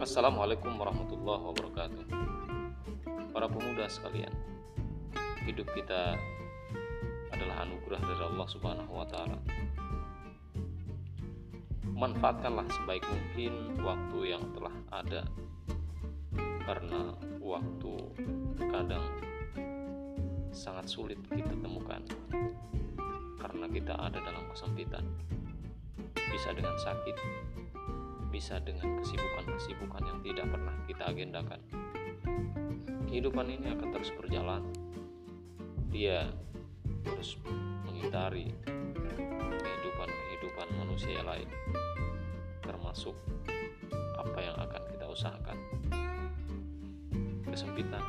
Assalamualaikum warahmatullahi wabarakatuh. Para pemuda sekalian, hidup kita adalah anugerah dari Allah Subhanahu wa taala. Manfaatkanlah sebaik mungkin waktu yang telah ada. Karena waktu kadang sangat sulit kita temukan karena kita ada dalam kesempitan. Bisa dengan sakit, bisa dengan kesibukan-kesibukan kita agendakan. Kehidupan ini akan terus berjalan. Dia terus mengitari kehidupan-kehidupan manusia lain, termasuk apa yang akan kita usahakan. Kesempitan,